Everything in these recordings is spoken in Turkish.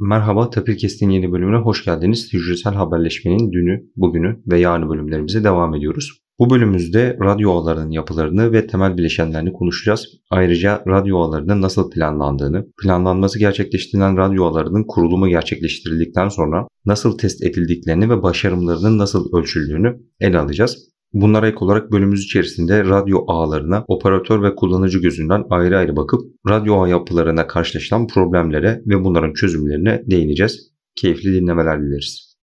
Merhaba, Tapirkest'in yeni bölümüne hoş geldiniz. Hücresel haberleşmenin dünü, bugünü ve yarını bölümlerimize devam ediyoruz. Bu bölümümüzde radyo ağlarının yapılarını ve temel bileşenlerini konuşacağız. Ayrıca radyo ağlarının nasıl planlandığını, planlanması gerçekleştirilen radyo ağlarının kurulumu gerçekleştirildikten sonra nasıl test edildiklerini ve başarımlarının nasıl ölçüldüğünü ele alacağız. Bunlara ek olarak bölümümüz içerisinde radyo ağlarına operatör ve kullanıcı gözünden ayrı ayrı bakıp radyo ağ yapılarına karşılaşılan problemlere ve bunların çözümlerine değineceğiz. Keyifli dinlemeler dileriz.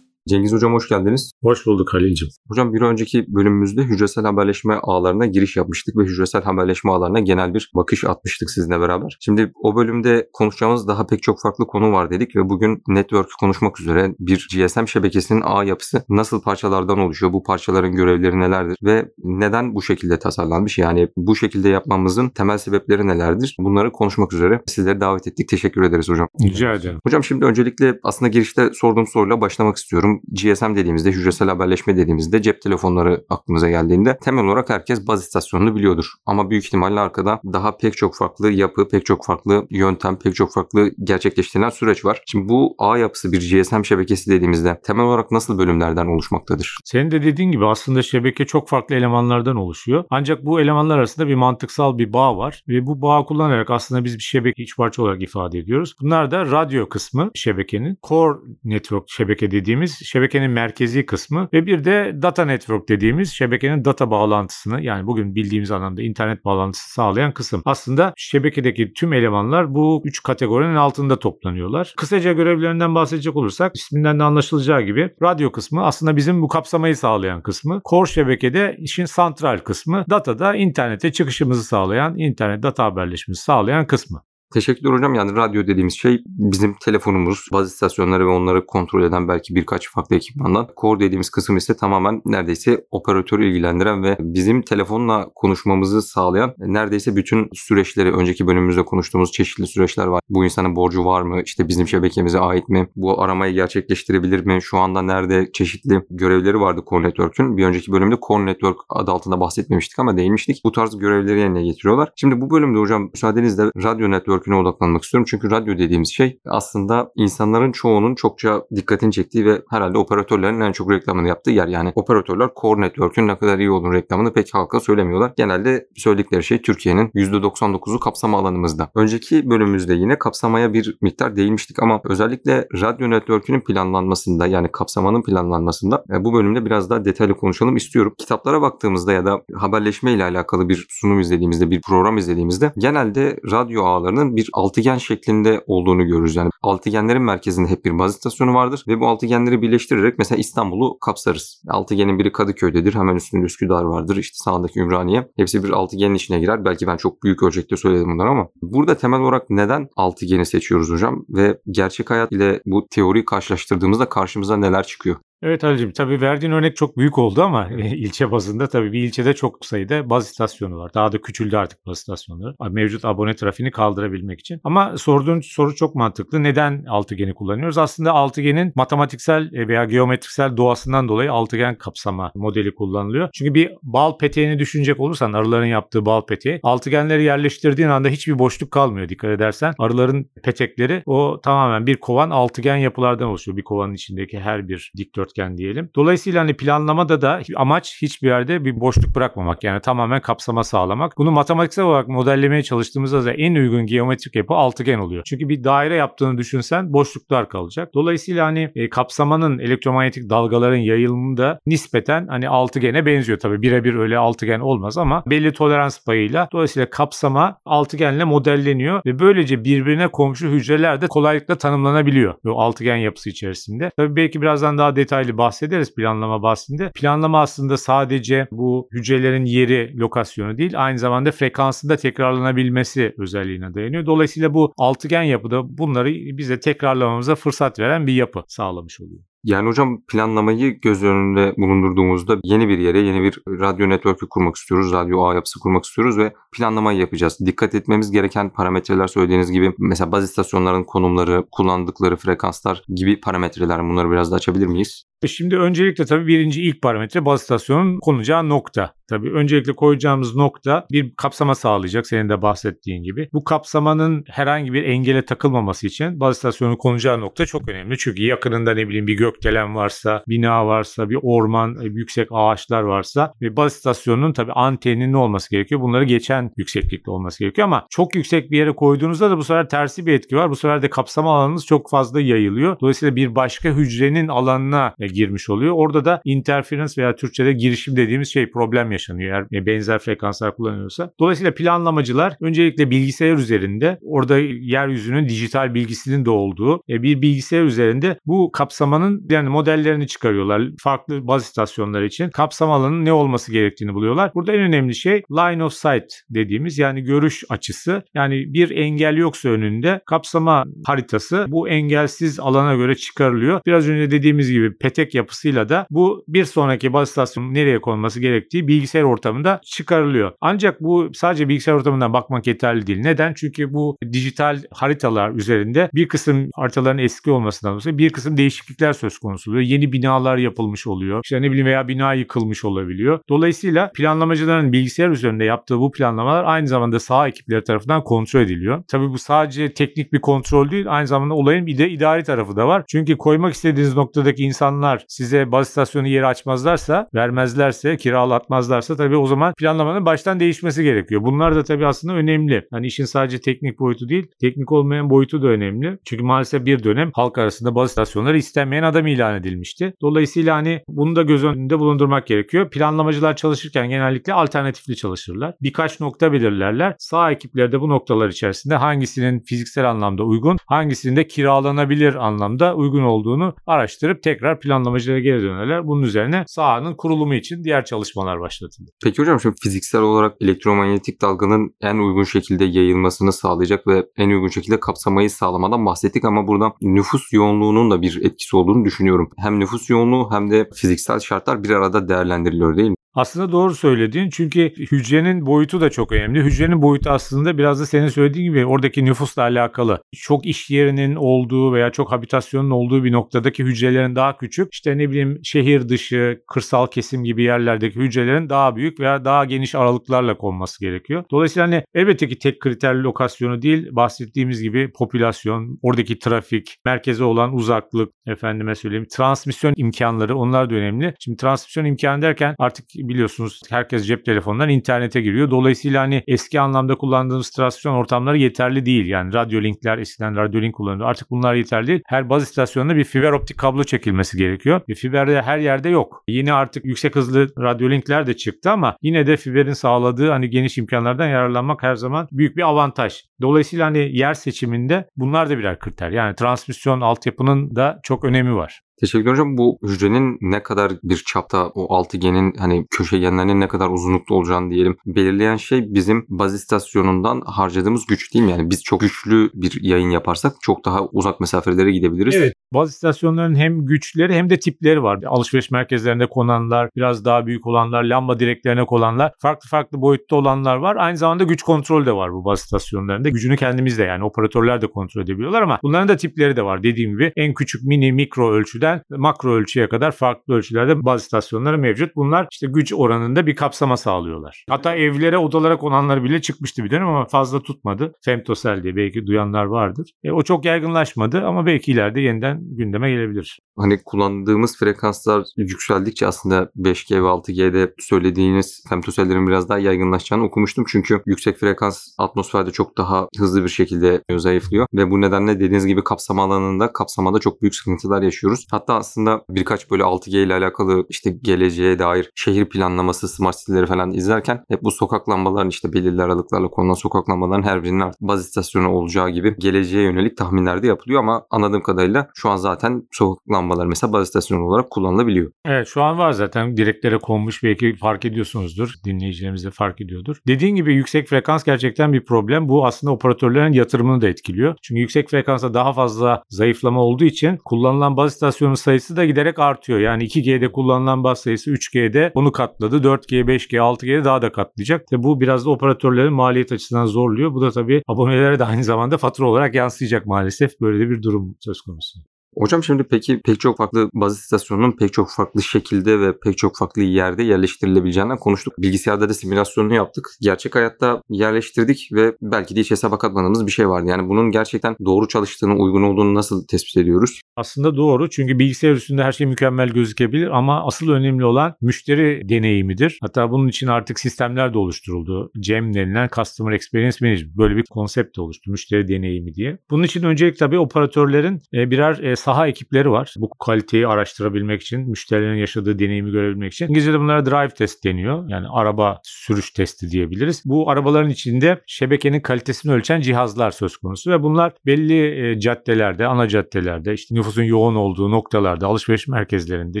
Cengiz Hocam hoş geldiniz. Hoş bulduk Halil'cim. Hocam bir önceki bölümümüzde hücresel haberleşme ağlarına giriş yapmıştık ve hücresel haberleşme ağlarına genel bir bakış atmıştık sizinle beraber. Şimdi o bölümde konuşacağımız daha pek çok farklı konu var dedik ve bugün network konuşmak üzere bir GSM şebekesinin ağ yapısı nasıl parçalardan oluşuyor, bu parçaların görevleri nelerdir ve neden bu şekilde tasarlanmış yani bu şekilde yapmamızın temel sebepleri nelerdir? Bunları konuşmak üzere sizleri davet ettik. Teşekkür ederiz hocam. Rica ederim. Hocam şimdi öncelikle aslında girişte sorduğum soruyla başlamak istiyorum. GSM dediğimizde, hücresel haberleşme dediğimizde cep telefonları aklımıza geldiğinde temel olarak herkes baz istasyonunu biliyordur. Ama büyük ihtimalle arkada daha pek çok farklı yapı, pek çok farklı yöntem, pek çok farklı gerçekleştirilen süreç var. Şimdi bu ağ yapısı bir GSM şebekesi dediğimizde temel olarak nasıl bölümlerden oluşmaktadır? Senin de dediğin gibi aslında şebeke çok farklı elemanlardan oluşuyor. Ancak bu elemanlar arasında bir mantıksal bir bağ var ve bu bağı kullanarak aslında biz bir şebeke iç parça olarak ifade ediyoruz. Bunlar da radyo kısmı şebekenin, core network şebeke dediğimiz şebekenin merkezi kısmı ve bir de data network dediğimiz şebekenin data bağlantısını yani bugün bildiğimiz anlamda internet bağlantısı sağlayan kısım. Aslında şebekedeki tüm elemanlar bu üç kategorinin altında toplanıyorlar. Kısaca görevlerinden bahsedecek olursak isminden de anlaşılacağı gibi radyo kısmı aslında bizim bu kapsamayı sağlayan kısmı. Core şebekede işin santral kısmı. Data da internete çıkışımızı sağlayan, internet data haberleşmemizi sağlayan kısmı. Teşekkürler hocam. Yani radyo dediğimiz şey bizim telefonumuz, baz istasyonları ve onları kontrol eden belki birkaç farklı ekipmandan. Core dediğimiz kısım ise tamamen neredeyse operatörü ilgilendiren ve bizim telefonla konuşmamızı sağlayan neredeyse bütün süreçleri önceki bölümümüzde konuştuğumuz çeşitli süreçler var. Bu insanın borcu var mı? İşte bizim şebekemize ait mi? Bu aramayı gerçekleştirebilir mi? Şu anda nerede çeşitli görevleri vardı Core Network'ün. Bir önceki bölümde Core Network adı altında bahsetmemiştik ama değinmiştik. Bu tarz görevleri yerine getiriyorlar. Şimdi bu bölümde hocam müsaadenizle radyo network network'üne odaklanmak istiyorum. Çünkü radyo dediğimiz şey aslında insanların çoğunun çokça dikkatini çektiği ve herhalde operatörlerin en çok reklamını yaptığı yer. Yani operatörler core network'ün ne kadar iyi olduğunu reklamını pek halka söylemiyorlar. Genelde söyledikleri şey Türkiye'nin %99'u kapsama alanımızda. Önceki bölümümüzde yine kapsamaya bir miktar değinmiştik ama özellikle radyo network'ünün planlanmasında yani kapsamanın planlanmasında e, bu bölümde biraz daha detaylı konuşalım istiyorum. Kitaplara baktığımızda ya da haberleşme ile alakalı bir sunum izlediğimizde, bir program izlediğimizde genelde radyo ağlarının bir altıgen şeklinde olduğunu görürüz. Yani altıgenlerin merkezinde hep bir baz istasyonu vardır ve bu altıgenleri birleştirerek mesela İstanbul'u kapsarız. Altıgenin biri Kadıköy'dedir. Hemen üstünde Üsküdar vardır. İşte sağındaki Ümraniye. Hepsi bir altıgenin içine girer. Belki ben çok büyük ölçekte söyledim bunları ama burada temel olarak neden altıgeni seçiyoruz hocam ve gerçek hayat ile bu teoriyi karşılaştırdığımızda karşımıza neler çıkıyor? Evet Ali'cim tabii verdiğin örnek çok büyük oldu ama ilçe bazında tabii bir ilçede çok sayıda baz istasyonu var. Daha da küçüldü artık baz istasyonları. Mevcut abone trafiğini kaldırabilmek için. Ama sorduğun soru çok mantıklı. Neden altıgeni kullanıyoruz? Aslında altıgenin matematiksel e, veya geometriksel doğasından dolayı altıgen kapsama modeli kullanılıyor. Çünkü bir bal peteğini düşünecek olursan arıların yaptığı bal peteği altıgenleri yerleştirdiğin anda hiçbir boşluk kalmıyor dikkat edersen. Arıların petekleri o tamamen bir kovan altıgen yapılardan oluşuyor. Bir kovanın içindeki her bir dikdört dikdörtgen diyelim. Dolayısıyla hani planlamada da amaç hiçbir yerde bir boşluk bırakmamak. Yani tamamen kapsama sağlamak. Bunu matematiksel olarak modellemeye çalıştığımızda da en uygun geometrik yapı altıgen oluyor. Çünkü bir daire yaptığını düşünsen boşluklar kalacak. Dolayısıyla hani e, kapsamanın elektromanyetik dalgaların yayılımı da nispeten hani altıgene benziyor. Tabi birebir öyle altıgen olmaz ama belli tolerans payıyla dolayısıyla kapsama altıgenle modelleniyor ve böylece birbirine komşu hücreler de kolaylıkla tanımlanabiliyor bu altıgen yapısı içerisinde. Tabi belki birazdan daha detaylı detaylı bahsederiz planlama bahsinde. Planlama aslında sadece bu hücrelerin yeri, lokasyonu değil aynı zamanda frekansında tekrarlanabilmesi özelliğine dayanıyor. Dolayısıyla bu altıgen yapıda bunları bize tekrarlamamıza fırsat veren bir yapı sağlamış oluyor. Yani hocam planlamayı göz önünde bulundurduğumuzda yeni bir yere yeni bir radyo network'ü kurmak istiyoruz. Radyo ağ yapısı kurmak istiyoruz ve planlamayı yapacağız. Dikkat etmemiz gereken parametreler söylediğiniz gibi mesela baz istasyonların konumları, kullandıkları frekanslar gibi parametreler bunları biraz da açabilir miyiz? E şimdi öncelikle tabii birinci ilk parametre baz istasyonunun konacağı nokta. Tabii öncelikle koyacağımız nokta bir kapsama sağlayacak senin de bahsettiğin gibi. Bu kapsamanın herhangi bir engele takılmaması için baz istasyonunun konacağı nokta çok önemli. Çünkü yakınında ne bileyim bir gökdelen varsa, bina varsa, bir orman, e, yüksek ağaçlar varsa ve baz istasyonunun tabii anteninin ne olması gerekiyor? Bunları geçen yükseklikte olması gerekiyor ama çok yüksek bir yere koyduğunuzda da bu sefer tersi bir etki var. Bu sefer de kapsama alanınız çok fazla yayılıyor. Dolayısıyla bir başka hücrenin alanına e, girmiş oluyor. Orada da interference veya Türkçe'de girişim dediğimiz şey problem yaşanıyor eğer benzer frekanslar kullanıyorsa. Dolayısıyla planlamacılar öncelikle bilgisayar üzerinde orada yeryüzünün dijital bilgisinin de olduğu e, bir bilgisayar üzerinde bu kapsamanın yani modellerini çıkarıyorlar. Farklı baz istasyonları için kapsama alanının ne olması gerektiğini buluyorlar. Burada en önemli şey line of sight dediğimiz yani görüş açısı. Yani bir engel yoksa önünde kapsama haritası bu engelsiz alana göre çıkarılıyor. Biraz önce dediğimiz gibi petek yapısıyla da bu bir sonraki baz istasyonu nereye konması gerektiği bilgisayar ortamında çıkarılıyor. Ancak bu sadece bilgisayar ortamından bakmak yeterli değil. Neden? Çünkü bu dijital haritalar üzerinde bir kısım haritaların eski olmasından dolayı bir kısım değişiklikler söz konusu oluyor. Yeni binalar yapılmış oluyor. İşte ne bileyim veya bina yıkılmış olabiliyor. Dolayısıyla planlamacıların bilgisayar üzerinde yaptığı bu planlamalar aynı zamanda saha ekipleri tarafından kontrol ediliyor. Tabii bu sadece teknik bir kontrol değil, aynı zamanda olayın bir de idari tarafı da var. Çünkü koymak istediğiniz noktadaki insanlar size baz istasyonu yeri açmazlarsa, vermezlerse, kiralatmazlarsa tabii o zaman planlamanın baştan değişmesi gerekiyor. Bunlar da tabii aslında önemli. Hani işin sadece teknik boyutu değil, teknik olmayan boyutu da önemli. Çünkü maalesef bir dönem halk arasında baz istasyonları istenmeyen adam ilan edilmişti. Dolayısıyla hani bunu da göz önünde bulundurmak gerekiyor. Planlamacılar çalışırken genellikle alternatifli çalışırlar. Birkaç nokta belirlerler. Sağ ekipleri de bu noktalar içerisinde hangisinin fiziksel anlamda uygun, hangisinin de kiralanabilir anlamda uygun olduğunu araştırıp tekrar planlamacılara geri dönerler. Bunun üzerine sahanın kurulumu için diğer çalışmalar başlatıldı. Peki hocam şimdi fiziksel olarak elektromanyetik dalganın en uygun şekilde yayılmasını sağlayacak ve en uygun şekilde kapsamayı sağlamadan bahsettik ama burada nüfus yoğunluğunun da bir etkisi olduğunu düşünüyorum. Hem nüfus yoğunluğu hem de fiziksel şartlar bir arada değerlendiriliyor değil mi? Aslında doğru söylediğin çünkü hücrenin boyutu da çok önemli. Hücrenin boyutu aslında biraz da senin söylediğin gibi oradaki nüfusla alakalı. Çok iş yerinin olduğu veya çok habitasyonun olduğu bir noktadaki hücrelerin daha küçük. İşte ne bileyim şehir dışı, kırsal kesim gibi yerlerdeki hücrelerin daha büyük veya daha geniş aralıklarla konması gerekiyor. Dolayısıyla hani elbette ki tek kriterli lokasyonu değil bahsettiğimiz gibi popülasyon, oradaki trafik, merkeze olan uzaklık, efendime söyleyeyim transmisyon imkanları onlar da önemli. Şimdi transmisyon imkanı derken artık biliyorsunuz herkes cep telefonundan internete giriyor. Dolayısıyla hani eski anlamda kullandığımız transmisyon ortamları yeterli değil. Yani radyo linkler eskiden radyo link kullanılıyor. Artık bunlar yeterli değil. Her baz istasyonunda bir fiber optik kablo çekilmesi gerekiyor. E, fiber de her yerde yok. Yine artık yüksek hızlı radyo linkler de çıktı ama yine de fiberin sağladığı hani geniş imkanlardan yararlanmak her zaman büyük bir avantaj. Dolayısıyla hani yer seçiminde bunlar da birer kriter. Yani transmisyon altyapının da çok önemi var. Teşekkür hocam. Bu hücrenin ne kadar bir çapta o altıgenin hani köşegenlerinin ne kadar uzunlukta olacağını diyelim belirleyen şey bizim baz istasyonundan harcadığımız güç değil mi? Yani biz çok güçlü bir yayın yaparsak çok daha uzak mesafelere gidebiliriz. Evet. Baz istasyonların hem güçleri hem de tipleri var. Alışveriş merkezlerinde konanlar, biraz daha büyük olanlar, lamba direklerine konanlar, farklı farklı boyutta olanlar var. Aynı zamanda güç kontrol de var bu baz istasyonlarında. Gücünü kendimiz de yani operatörler de kontrol edebiliyorlar ama bunların da tipleri de var. Dediğim gibi en küçük mini mikro ölçüden makro ölçüye kadar farklı ölçülerde baz istasyonları mevcut. Bunlar işte güç oranında bir kapsama sağlıyorlar. Hatta evlere, odalara konanlar bile çıkmıştı bir dönem ama fazla tutmadı. Femtosel diye belki duyanlar vardır. E, o çok yaygınlaşmadı ama belki ileride yeniden gündeme gelebilir. Hani kullandığımız frekanslar yükseldikçe aslında 5G ve 6G'de söylediğiniz femtosellerin biraz daha yaygınlaşacağını okumuştum. Çünkü yüksek frekans atmosferde çok daha hızlı bir şekilde zayıflıyor ve bu nedenle dediğiniz gibi kapsama alanında kapsamada çok büyük sıkıntılar yaşıyoruz. Hatta aslında birkaç böyle 6G ile alakalı işte geleceğe dair şehir planlaması, smart city'leri falan izlerken hep bu sokak lambaların işte belirli aralıklarla konulan sokak lambaların her birinin baz istasyonu olacağı gibi geleceğe yönelik tahminler de yapılıyor ama anladığım kadarıyla şu an zaten sokak lambaları mesela baz istasyonu olarak kullanılabiliyor. Evet şu an var zaten direklere konmuş belki fark ediyorsunuzdur. Dinleyicilerimiz de fark ediyordur. Dediğin gibi yüksek frekans gerçekten bir problem. Bu aslında operatörlerin yatırımını da etkiliyor. Çünkü yüksek frekansa daha fazla zayıflama olduğu için kullanılan baz istasyonu sayısı da giderek artıyor. Yani 2G'de kullanılan baz sayısı 3G'de onu katladı. 4G, 5G, 6G'de daha da katlayacak. Ve bu biraz da operatörlerin maliyet açısından zorluyor. Bu da tabii abonelere de aynı zamanda fatura olarak yansıyacak maalesef. Böyle de bir durum söz konusu. Hocam şimdi peki pek çok farklı baz istasyonunun pek çok farklı şekilde ve pek çok farklı yerde yerleştirilebileceğinden konuştuk. Bilgisayarda da simülasyonunu yaptık. Gerçek hayatta yerleştirdik ve belki de hiç hesaba katmadığımız bir şey vardı. Yani bunun gerçekten doğru çalıştığını, uygun olduğunu nasıl tespit ediyoruz? Aslında doğru çünkü bilgisayar üstünde her şey mükemmel gözükebilir ama asıl önemli olan müşteri deneyimidir. Hatta bunun için artık sistemler de oluşturuldu. CEM denilen Customer Experience Management böyle bir konsept oluştu müşteri deneyimi diye. Bunun için öncelik tabii operatörlerin e, birer e, saha ekipleri var. Bu kaliteyi araştırabilmek için, müşterilerin yaşadığı deneyimi görebilmek için. İngilizce'de bunlara drive test deniyor. Yani araba sürüş testi diyebiliriz. Bu arabaların içinde şebekenin kalitesini ölçen cihazlar söz konusu ve bunlar belli e, caddelerde, ana caddelerde, işte nüfusun yoğun olduğu noktalarda, alışveriş merkezlerinde,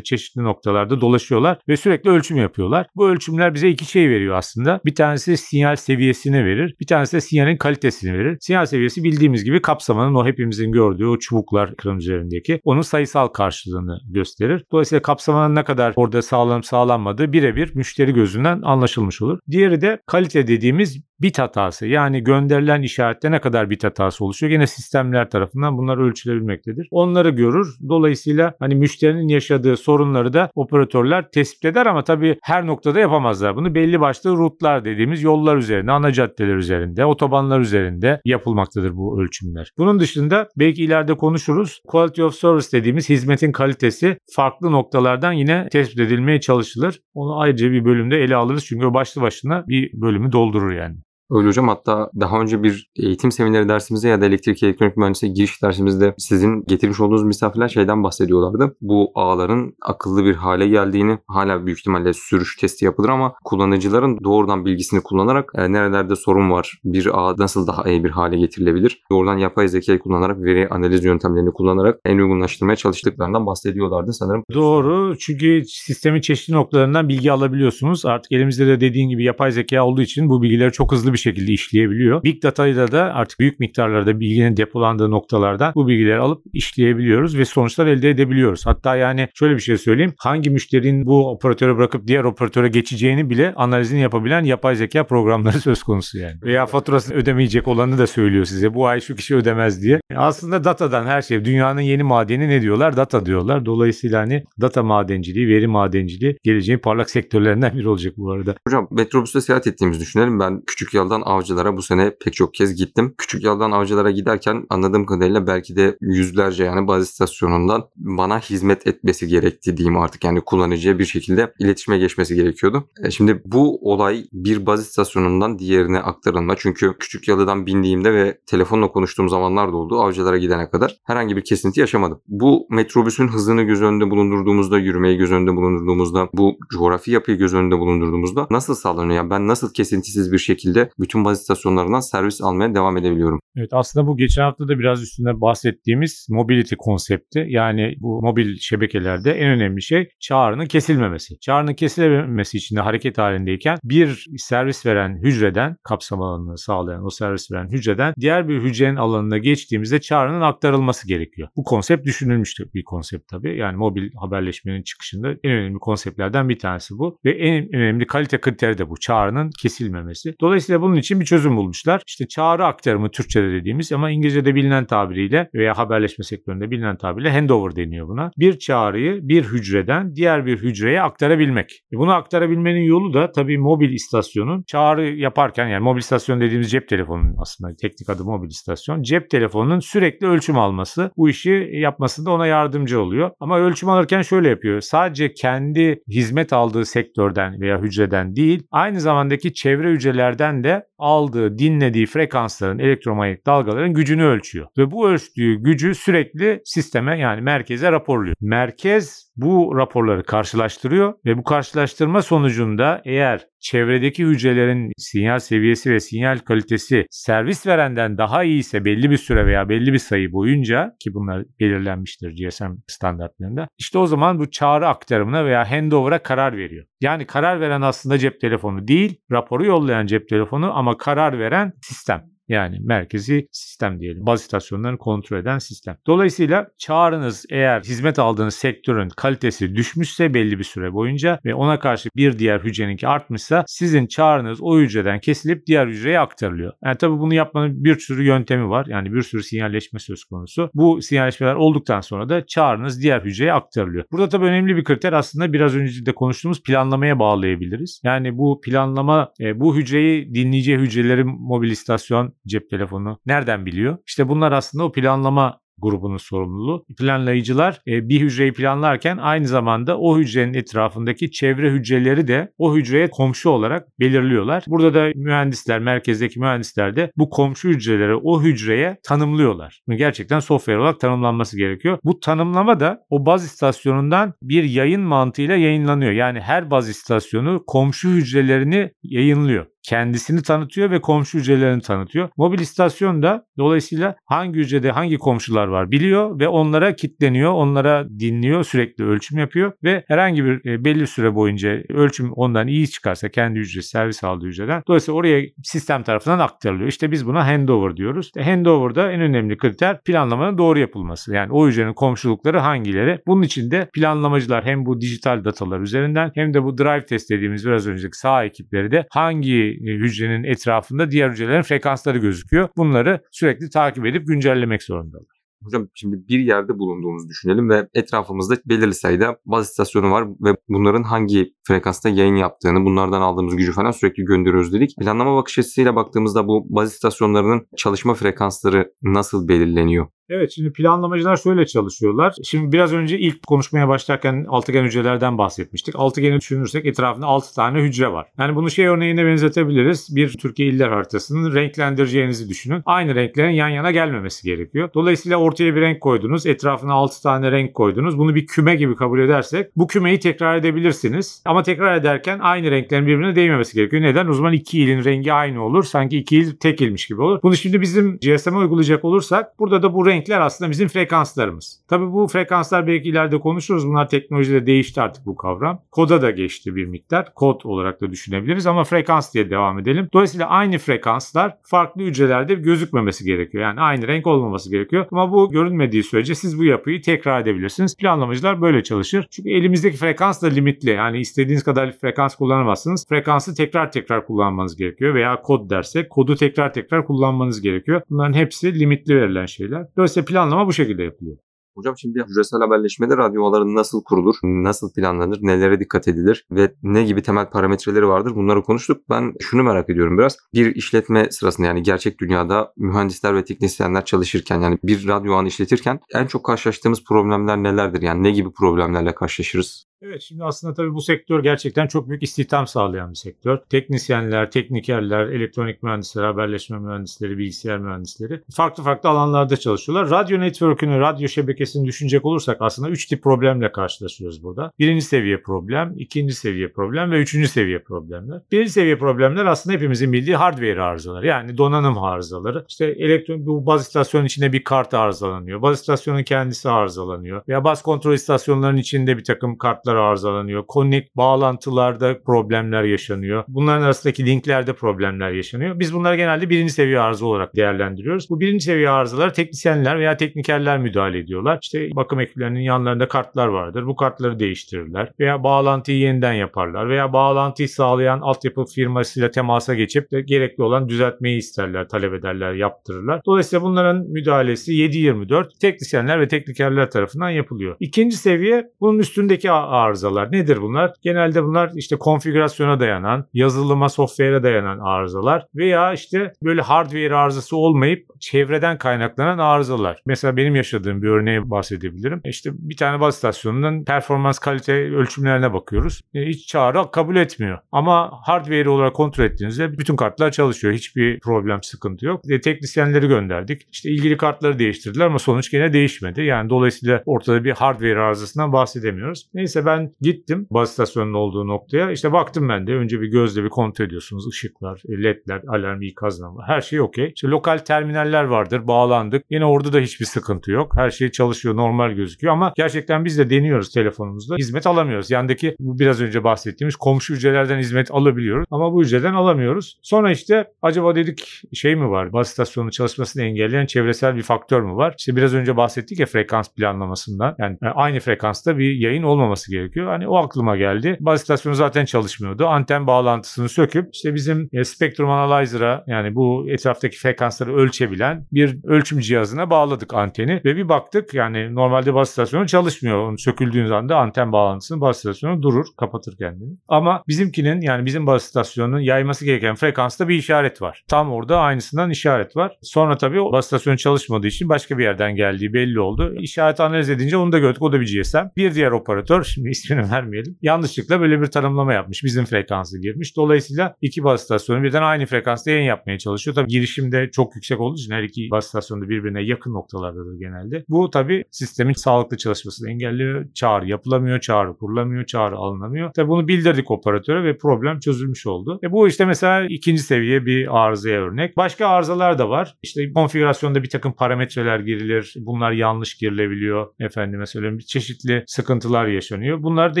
çeşitli noktalarda dolaşıyorlar ve sürekli ölçüm yapıyorlar. Bu ölçümler bize iki şey veriyor aslında. Bir tanesi sinyal seviyesini verir, bir tanesi de sinyalin kalitesini verir. Sinyal seviyesi bildiğimiz gibi kapsamanın o hepimizin gördüğü o çubuklar ekran üzerindeki onun sayısal karşılığını gösterir. Dolayısıyla kapsamanın ne kadar orada sağlanıp sağlanmadığı birebir müşteri gözünden anlaşılmış olur. Diğeri de kalite dediğimiz bit hatası yani gönderilen işarette ne kadar bit hatası oluşuyor. Yine sistemler tarafından bunlar ölçülebilmektedir. Onları görür. Dolayısıyla hani müşterinin yaşadığı sorunları da operatörler tespit eder ama tabii her noktada yapamazlar. Bunu belli başlı rutlar dediğimiz yollar üzerinde, ana caddeler üzerinde, otobanlar üzerinde yapılmaktadır bu ölçümler. Bunun dışında belki ileride konuşuruz. Quality of service dediğimiz hizmetin kalitesi farklı noktalardan yine tespit edilmeye çalışılır. Onu ayrıca bir bölümde ele alırız çünkü o başlı başına bir bölümü doldurur yani. Öyle hocam hatta daha önce bir eğitim semineri dersimizde ya da elektrik elektronik mühendisliği giriş dersimizde sizin getirmiş olduğunuz misafirler şeyden bahsediyorlardı. Bu ağların akıllı bir hale geldiğini hala büyük ihtimalle sürüş testi yapılır ama kullanıcıların doğrudan bilgisini kullanarak e, nerelerde sorun var, bir ağ nasıl daha iyi bir hale getirilebilir, doğrudan yapay zekayı kullanarak veri analiz yöntemlerini kullanarak en uygunlaştırmaya çalıştıklarından bahsediyorlardı sanırım. Doğru çünkü sistemin çeşitli noktalarından bilgi alabiliyorsunuz. Artık elimizde de dediğin gibi yapay zeka olduğu için bu bilgileri çok hızlı bir şekilde işleyebiliyor. Big Data'yla da artık büyük miktarlarda bilginin depolandığı noktalardan bu bilgileri alıp işleyebiliyoruz ve sonuçlar elde edebiliyoruz. Hatta yani şöyle bir şey söyleyeyim. Hangi müşterinin bu operatöre bırakıp diğer operatöre geçeceğini bile analizini yapabilen yapay zeka programları söz konusu yani. Veya faturasını ödemeyecek olanı da söylüyor size. Bu ay şu kişi ödemez diye. Aslında datadan her şey. Dünyanın yeni madeni ne diyorlar? Data diyorlar. Dolayısıyla hani data madenciliği, veri madenciliği geleceğin parlak sektörlerinden biri olacak bu arada. Hocam metrobüste seyahat ettiğimizi düşünelim. Ben küçük yoldan avcılara bu sene pek çok kez gittim. Küçük yoldan avcılara giderken anladığım kadarıyla belki de yüzlerce yani baz istasyonundan bana hizmet etmesi gerekti diyeyim artık. Yani kullanıcıya bir şekilde iletişime geçmesi gerekiyordu. E şimdi bu olay bir baz istasyonundan diğerine aktarılma. Çünkü küçük yalıdan bindiğimde ve telefonla konuştuğum zamanlar da oldu avcılara gidene kadar herhangi bir kesinti yaşamadım. Bu metrobüsün hızını göz önünde bulundurduğumuzda, yürümeyi göz önünde bulundurduğumuzda, bu coğrafi yapıyı göz önünde bulundurduğumuzda nasıl sağlanıyor? Yani ben nasıl kesintisiz bir şekilde bütün baz istasyonlarından servis almaya devam edebiliyorum? Evet aslında bu geçen hafta da biraz üstünde bahsettiğimiz mobility konsepti. Yani bu mobil şebekelerde en önemli şey çağrının kesilmemesi. Çağrının kesilmemesi için de hareket halindeyken bir servis veren hücreden kapsam alanını sağlayan o servis veren hücreden diğer bir hücrenin alanına geçtiğimizde çağrının aktarılması gerekiyor. Bu konsept düşünülmüştü bir konsept tabii. Yani mobil haberleşmenin çıkışında en önemli konseptlerden bir tanesi bu. Ve en önemli kalite kriteri de bu. Çağrının kesilmemesi. Dolayısıyla bunun için bir çözüm bulmuşlar. İşte çağrı aktarımı Türkçe'de dediğimiz ama İngilizce'de bilinen tabiriyle veya haberleşme sektöründe bilinen tabiriyle handover deniyor buna. Bir çağrıyı bir hücreden diğer bir hücreye aktarabilmek. E bunu aktarabilmenin yolu da tabii mobil istasyonun çağrı yaparken yani mobil istasyon dediğimiz cep telefonunun aslında teknik adı mobil istasyon. Cep telefonunun sürekli ölçüm alması bu işi yapmasında ona yardımcı oluyor. Ama ölçüm alırken şöyle yapıyor. Sadece kendi hizmet aldığı sektörden veya hücreden değil aynı zamandaki çevre hücrelerden de aldığı, dinlediği frekansların, elektromanyetik dalgaların gücünü ölçüyor. Ve bu ölçtüğü gücü sürekli sisteme yani merkeze raporluyor. Merkez bu raporları karşılaştırıyor ve bu karşılaştırma sonucunda eğer çevredeki hücrelerin sinyal seviyesi ve sinyal kalitesi servis verenden daha iyi ise belli bir süre veya belli bir sayı boyunca ki bunlar belirlenmiştir GSM standartlarında işte o zaman bu çağrı aktarımına veya handover'a karar veriyor. Yani karar veren aslında cep telefonu değil, raporu yollayan cep telefonu ama karar veren sistem. Yani merkezi sistem diyelim. Baz istasyonlarını kontrol eden sistem. Dolayısıyla çağrınız eğer hizmet aldığınız sektörün kalitesi düşmüşse belli bir süre boyunca ve ona karşı bir diğer hücreninki artmışsa sizin çağrınız o hücreden kesilip diğer hücreye aktarılıyor. Yani tabii bunu yapmanın bir sürü yöntemi var. Yani bir sürü sinyalleşme söz konusu. Bu sinyalleşmeler olduktan sonra da çağrınız diğer hücreye aktarılıyor. Burada tabii önemli bir kriter aslında biraz önce de konuştuğumuz planlamaya bağlayabiliriz. Yani bu planlama e, bu hücreyi dinleyeceği hücrelerin mobil istasyon cep telefonu nereden biliyor? İşte bunlar aslında o planlama grubunun sorumluluğu. Planlayıcılar e, bir hücreyi planlarken aynı zamanda o hücrenin etrafındaki çevre hücreleri de o hücreye komşu olarak belirliyorlar. Burada da mühendisler, merkezdeki mühendisler de bu komşu hücreleri o hücreye tanımlıyorlar. Gerçekten software olarak tanımlanması gerekiyor. Bu tanımlama da o baz istasyonundan bir yayın mantığıyla yayınlanıyor. Yani her baz istasyonu komşu hücrelerini yayınlıyor kendisini tanıtıyor ve komşu hücrelerini tanıtıyor. Mobil istasyon da dolayısıyla hangi hücrede hangi komşular var biliyor ve onlara kitleniyor, onlara dinliyor, sürekli ölçüm yapıyor ve herhangi bir e, belli süre boyunca ölçüm ondan iyi çıkarsa kendi hücresi servis aldığı hücreden dolayısıyla oraya sistem tarafından aktarılıyor. İşte biz buna handover diyoruz. İşte handover'da en önemli kriter planlamanın doğru yapılması. Yani o hücrenin komşulukları hangileri? Bunun için de planlamacılar hem bu dijital datalar üzerinden hem de bu drive test dediğimiz biraz önceki sağ ekipleri de hangi e, hücrenin etrafında diğer hücrelerin frekansları gözüküyor. Bunları sürekli takip edip güncellemek zorundalar. Hocam şimdi bir yerde bulunduğumuzu düşünelim ve etrafımızda belirli sayıda baz istasyonu var ve bunların hangi frekansta yayın yaptığını, bunlardan aldığımız gücü falan sürekli gönderiyoruz dedik. Planlama bakış açısıyla baktığımızda bu baz istasyonlarının çalışma frekansları nasıl belirleniyor? Evet şimdi planlamacılar şöyle çalışıyorlar. Şimdi biraz önce ilk konuşmaya başlarken altıgen hücrelerden bahsetmiştik. Altıgeni düşünürsek etrafında 6 tane hücre var. Yani bunu şey örneğine benzetebiliriz. Bir Türkiye iller haritasını renklendireceğinizi düşünün. Aynı renklerin yan yana gelmemesi gerekiyor. Dolayısıyla ortaya bir renk koydunuz. Etrafına 6 tane renk koydunuz. Bunu bir küme gibi kabul edersek bu kümeyi tekrar edebilirsiniz. Ama tekrar ederken aynı renklerin birbirine değmemesi gerekiyor. Neden? O zaman iki ilin rengi aynı olur. Sanki iki il tek ilmiş gibi olur. Bunu şimdi bizim GSM'e uygulayacak olursak burada da bu renk renkler aslında bizim frekanslarımız. Tabii bu frekanslar belki ileride konuşuruz. Bunlar teknolojide değişti artık bu kavram. Koda da geçti bir miktar. Kod olarak da düşünebiliriz ama frekans diye devam edelim. Dolayısıyla aynı frekanslar farklı hücrelerde gözükmemesi gerekiyor. Yani aynı renk olmaması gerekiyor. Ama bu görünmediği sürece siz bu yapıyı tekrar edebilirsiniz. Planlamacılar böyle çalışır. Çünkü elimizdeki frekans da limitli. Yani istediğiniz kadar frekans kullanamazsınız. Frekansı tekrar tekrar kullanmanız gerekiyor. Veya kod dersek kodu tekrar tekrar kullanmanız gerekiyor. Bunların hepsi limitli verilen şeyler. Dolayısıyla Dolayısıyla planlama bu şekilde yapılıyor. Hocam şimdi hücresel haberleşmede radyo ağları nasıl kurulur, nasıl planlanır, nelere dikkat edilir ve ne gibi temel parametreleri vardır bunları konuştuk. Ben şunu merak ediyorum biraz. Bir işletme sırasında yani gerçek dünyada mühendisler ve teknisyenler çalışırken yani bir radyo ağını işletirken en çok karşılaştığımız problemler nelerdir? Yani ne gibi problemlerle karşılaşırız? Evet şimdi aslında tabii bu sektör gerçekten çok büyük istihdam sağlayan bir sektör. Teknisyenler, teknikerler, elektronik mühendisleri, haberleşme mühendisleri, bilgisayar mühendisleri farklı farklı alanlarda çalışıyorlar. Radyo network'ünü, radyo şebekesini düşünecek olursak aslında 3 tip problemle karşılaşıyoruz burada. Birinci seviye problem, ikinci seviye problem ve üçüncü seviye problemler. Birinci seviye problemler aslında hepimizin bildiği hardware arızaları. Yani donanım arızaları. İşte elektron bu baz istasyonun içinde bir kart arızalanıyor. Baz istasyonun kendisi arızalanıyor. Veya baz kontrol istasyonlarının içinde bir takım kartlar kartlar arızalanıyor. Connect bağlantılarda problemler yaşanıyor. Bunların arasındaki linklerde problemler yaşanıyor. Biz bunları genelde birinci seviye arıza olarak değerlendiriyoruz. Bu birinci seviye arızaları teknisyenler veya teknikerler müdahale ediyorlar. İşte bakım ekiplerinin yanlarında kartlar vardır. Bu kartları değiştirirler. Veya bağlantıyı yeniden yaparlar. Veya bağlantıyı sağlayan altyapı firmasıyla temasa geçip de gerekli olan düzeltmeyi isterler, talep ederler, yaptırırlar. Dolayısıyla bunların müdahalesi 7-24 teknisyenler ve teknikerler tarafından yapılıyor. İkinci seviye bunun üstündeki arızalar. Nedir bunlar? Genelde bunlar işte konfigürasyona dayanan, yazılıma, software'e dayanan arızalar veya işte böyle hardware arızası olmayıp çevreden kaynaklanan arızalar. Mesela benim yaşadığım bir örneği bahsedebilirim. İşte bir tane baz istasyonunun performans kalite ölçümlerine bakıyoruz. E, hiç çağrı kabul etmiyor. Ama hardware olarak kontrol ettiğinizde bütün kartlar çalışıyor. Hiçbir problem, sıkıntı yok. E, teknisyenleri gönderdik. İşte ilgili kartları değiştirdiler ama sonuç gene değişmedi. Yani dolayısıyla ortada bir hardware arızasından bahsedemiyoruz. Neyse ben gittim baz istasyonunun olduğu noktaya. İşte baktım ben de. Önce bir gözle bir kontrol ediyorsunuz. Işıklar, e, ledler, alarm ikazlama. Her şey okey. İşte lokal terminaller vardır. Bağlandık. Yine orada da hiçbir sıkıntı yok. Her şey çalışıyor. Normal gözüküyor ama gerçekten biz de deniyoruz telefonumuzda. Hizmet alamıyoruz. Yandaki biraz önce bahsettiğimiz komşu hücrelerden hizmet alabiliyoruz. Ama bu hücreden alamıyoruz. Sonra işte acaba dedik şey mi var? Baz istasyonu çalışmasını engelleyen çevresel bir faktör mü var? İşte biraz önce bahsettik ya frekans planlamasından. Yani aynı frekansta bir yayın olmaması gerekiyor. Hani o aklıma geldi. Baz istasyonu zaten çalışmıyordu. Anten bağlantısını söküp işte bizim e, Spectrum Analyzer'a yani bu etraftaki frekansları ölçebilen bir ölçüm cihazına bağladık anteni ve bir baktık yani normalde baz istasyonu çalışmıyor. Onu söküldüğünüz anda anten bağlantısının baz istasyonu durur, kapatır kendini. Ama bizimkinin yani bizim baz istasyonunun yayması gereken frekansta bir işaret var. Tam orada aynısından işaret var. Sonra tabii o baz istasyonu çalışmadığı için başka bir yerden geldiği belli oldu. İşaret analiz edince onu da gördük. O da bir GSM. Bir diğer operatör, şimdi ismini vermeyelim. Yanlışlıkla böyle bir tanımlama yapmış. Bizim frekansı girmiş. Dolayısıyla iki baz istasyonu birden aynı frekansta yayın yapmaya çalışıyor. Tabii girişimde çok yüksek olduğu için her iki baz istasyonu birbirine yakın noktalardadır genelde. Bu tabii sistemin sağlıklı çalışmasını engelliyor. Çağrı yapılamıyor, çağrı kurulamıyor, çağrı alınamıyor. Tabii bunu bildirdik operatöre ve problem çözülmüş oldu. E bu işte mesela ikinci seviye bir arızaya örnek. Başka arızalar da var. İşte konfigürasyonda bir takım parametreler girilir. Bunlar yanlış girilebiliyor. Efendime söyleyeyim çeşitli sıkıntılar yaşanıyor. Bunlar da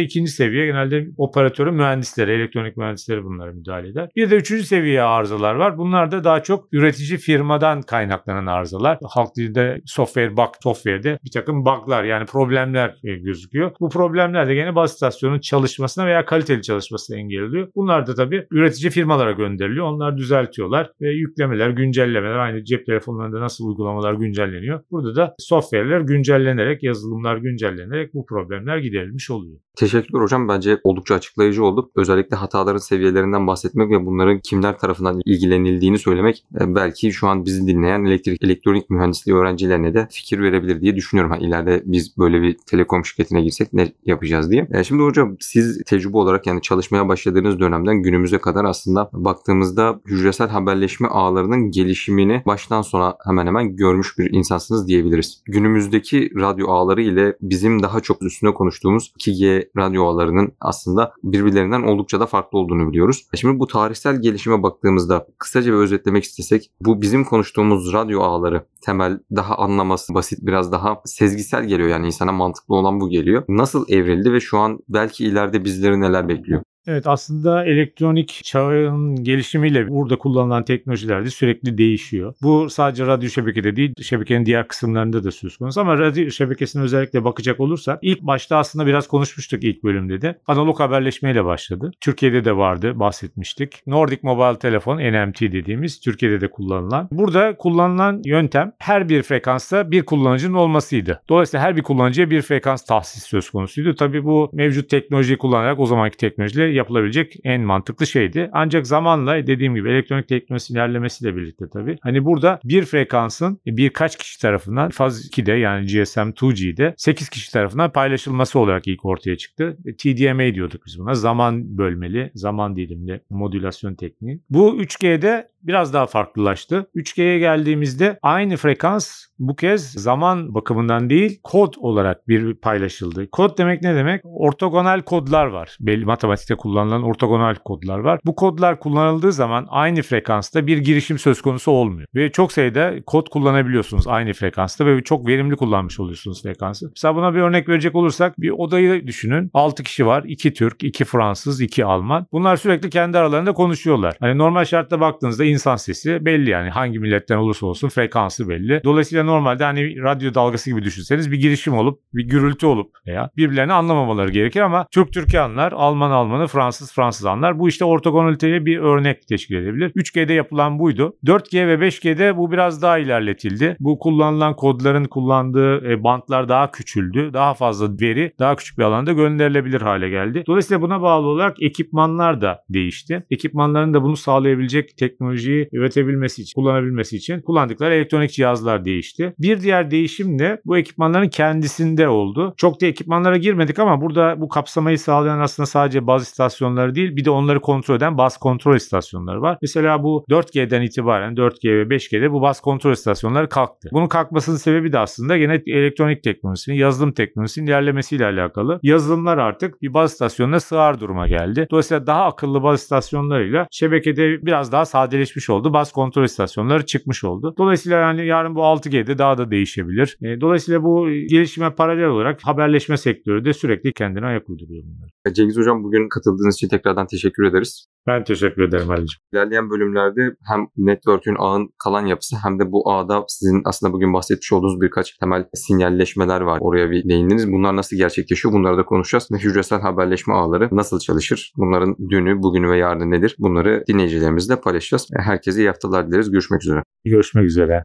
ikinci seviye genelde operatörün mühendisleri, elektronik mühendisleri bunlara müdahale eder. Bir de üçüncü seviye arızalar var. Bunlar da daha çok üretici firmadan kaynaklanan arızalar. Halk dilinde software bug, software'de bir takım bug'lar yani problemler e, gözüküyor. Bu problemler de gene baz istasyonunun çalışmasına veya kaliteli çalışmasına engel oluyor. Bunlar da tabii üretici firmalara gönderiliyor. Onlar düzeltiyorlar ve yüklemeler, güncellemeler aynı cep telefonlarında nasıl uygulamalar güncelleniyor. Burada da software'ler güncellenerek, yazılımlar güncellenerek bu problemler giderilmiş oluyor. Gold Teşekkürler hocam. Bence oldukça açıklayıcı oldu. Özellikle hataların seviyelerinden bahsetmek ve bunların kimler tarafından ilgilenildiğini söylemek e, belki şu an bizi dinleyen elektrik elektronik mühendisliği öğrencilerine de fikir verebilir diye düşünüyorum. Ha, ileride biz böyle bir telekom şirketine girsek ne yapacağız diye. E, şimdi hocam siz tecrübe olarak yani çalışmaya başladığınız dönemden günümüze kadar aslında baktığımızda hücresel haberleşme ağlarının gelişimini baştan sona hemen hemen görmüş bir insansınız diyebiliriz. Günümüzdeki radyo ağları ile bizim daha çok üstüne konuştuğumuz 2G radyo ağlarının aslında birbirlerinden oldukça da farklı olduğunu biliyoruz. Şimdi bu tarihsel gelişime baktığımızda kısaca bir özetlemek istesek bu bizim konuştuğumuz radyo ağları temel daha anlaması basit biraz daha sezgisel geliyor yani insana mantıklı olan bu geliyor. Nasıl evrildi ve şu an belki ileride bizleri neler bekliyor? Evet aslında elektronik çağın gelişimiyle burada kullanılan teknolojiler de sürekli değişiyor. Bu sadece radyo şebekede değil şebekenin diğer kısımlarında da söz konusu ama radyo şebekesine özellikle bakacak olursak ilk başta aslında biraz konuşmuştuk ilk bölümde de. Analog haberleşmeyle başladı. Türkiye'de de vardı bahsetmiştik. Nordic Mobile Telefon NMT dediğimiz Türkiye'de de kullanılan. Burada kullanılan yöntem her bir frekansta bir kullanıcının olmasıydı. Dolayısıyla her bir kullanıcıya bir frekans tahsis söz konusuydu. Tabii bu mevcut teknolojiyi kullanarak o zamanki teknolojiyle yapılabilecek en mantıklı şeydi. Ancak zamanla dediğim gibi elektronik teknolojisi ilerlemesiyle birlikte tabii. Hani burada bir frekansın birkaç kişi tarafından faz 2'de yani GSM 2G'de 8 kişi tarafından paylaşılması olarak ilk ortaya çıktı. TDMA diyorduk biz buna. Zaman bölmeli, zaman dilimli modülasyon tekniği. Bu 3G'de biraz daha farklılaştı. 3G'ye geldiğimizde aynı frekans bu kez zaman bakımından değil kod olarak bir paylaşıldı. Kod demek ne demek? Ortogonal kodlar var. Belli matematikte kullanılan ortogonal kodlar var. Bu kodlar kullanıldığı zaman aynı frekansta bir girişim söz konusu olmuyor. Ve çok sayıda kod kullanabiliyorsunuz aynı frekansta ve çok verimli kullanmış oluyorsunuz frekansı. Mesela buna bir örnek verecek olursak bir odayı düşünün. 6 kişi var. 2 Türk, 2 Fransız, 2 Alman. Bunlar sürekli kendi aralarında konuşuyorlar. Hani normal şartta baktığınızda insan sesi belli yani hangi milletten olursa olsun frekansı belli. Dolayısıyla normalde hani radyo dalgası gibi düşünseniz bir girişim olup bir gürültü olup veya birbirlerini anlamamaları gerekir ama Türk Türk'ü anlar, Alman Alman'ı, Fransız Fransız anlar. Bu işte ortogonaliteye bir örnek teşkil edebilir. 3G'de yapılan buydu. 4G ve 5G'de bu biraz daha ilerletildi. Bu kullanılan kodların kullandığı e, bantlar daha küçüldü. Daha fazla veri daha küçük bir alanda gönderilebilir hale geldi. Dolayısıyla buna bağlı olarak ekipmanlar da değişti. Ekipmanların da bunu sağlayabilecek teknolojiyi üretebilmesi için, kullanabilmesi için kullandıkları elektronik cihazlar değişti. Bir diğer değişim de bu ekipmanların kendisinde oldu. Çok da ekipmanlara girmedik ama burada bu kapsamayı sağlayan aslında sadece baz istasyonları değil bir de onları kontrol eden baz kontrol istasyonları var. Mesela bu 4G'den itibaren 4G ve 5G'de bu baz kontrol istasyonları kalktı. Bunun kalkmasının sebebi de aslında gene elektronik teknolojisinin, yazılım teknolojisinin ilerlemesiyle alakalı. Yazılımlar artık bir baz istasyonuna sığar duruma geldi. Dolayısıyla daha akıllı baz istasyonlarıyla şebekede biraz daha sadeleşmiş oldu. Baz kontrol istasyonları çıkmış oldu. Dolayısıyla yani yarın bu 6G'de daha da değişebilir. E, Dolayısıyla bu gelişime paralel olarak haberleşme sektörü de sürekli kendine ayak uyduruyor bunlar. Cengiz Hocam bugün katıldığınız için tekrardan teşekkür ederiz. Ben teşekkür ederim Ali'ciğim. İlerleyen bölümlerde hem network'ün ağın kalan yapısı hem de bu ağda sizin aslında bugün bahsetmiş olduğunuz birkaç temel sinyalleşmeler var. Oraya bir değindiniz. Bunlar nasıl gerçekleşiyor? Bunları da konuşacağız. Ve hücresel haberleşme ağları nasıl çalışır? Bunların dünü, bugünü ve yarını nedir? Bunları dinleyicilerimizle paylaşacağız. Herkese iyi haftalar dileriz. Görüşmek üzere. Görüşmek üzere.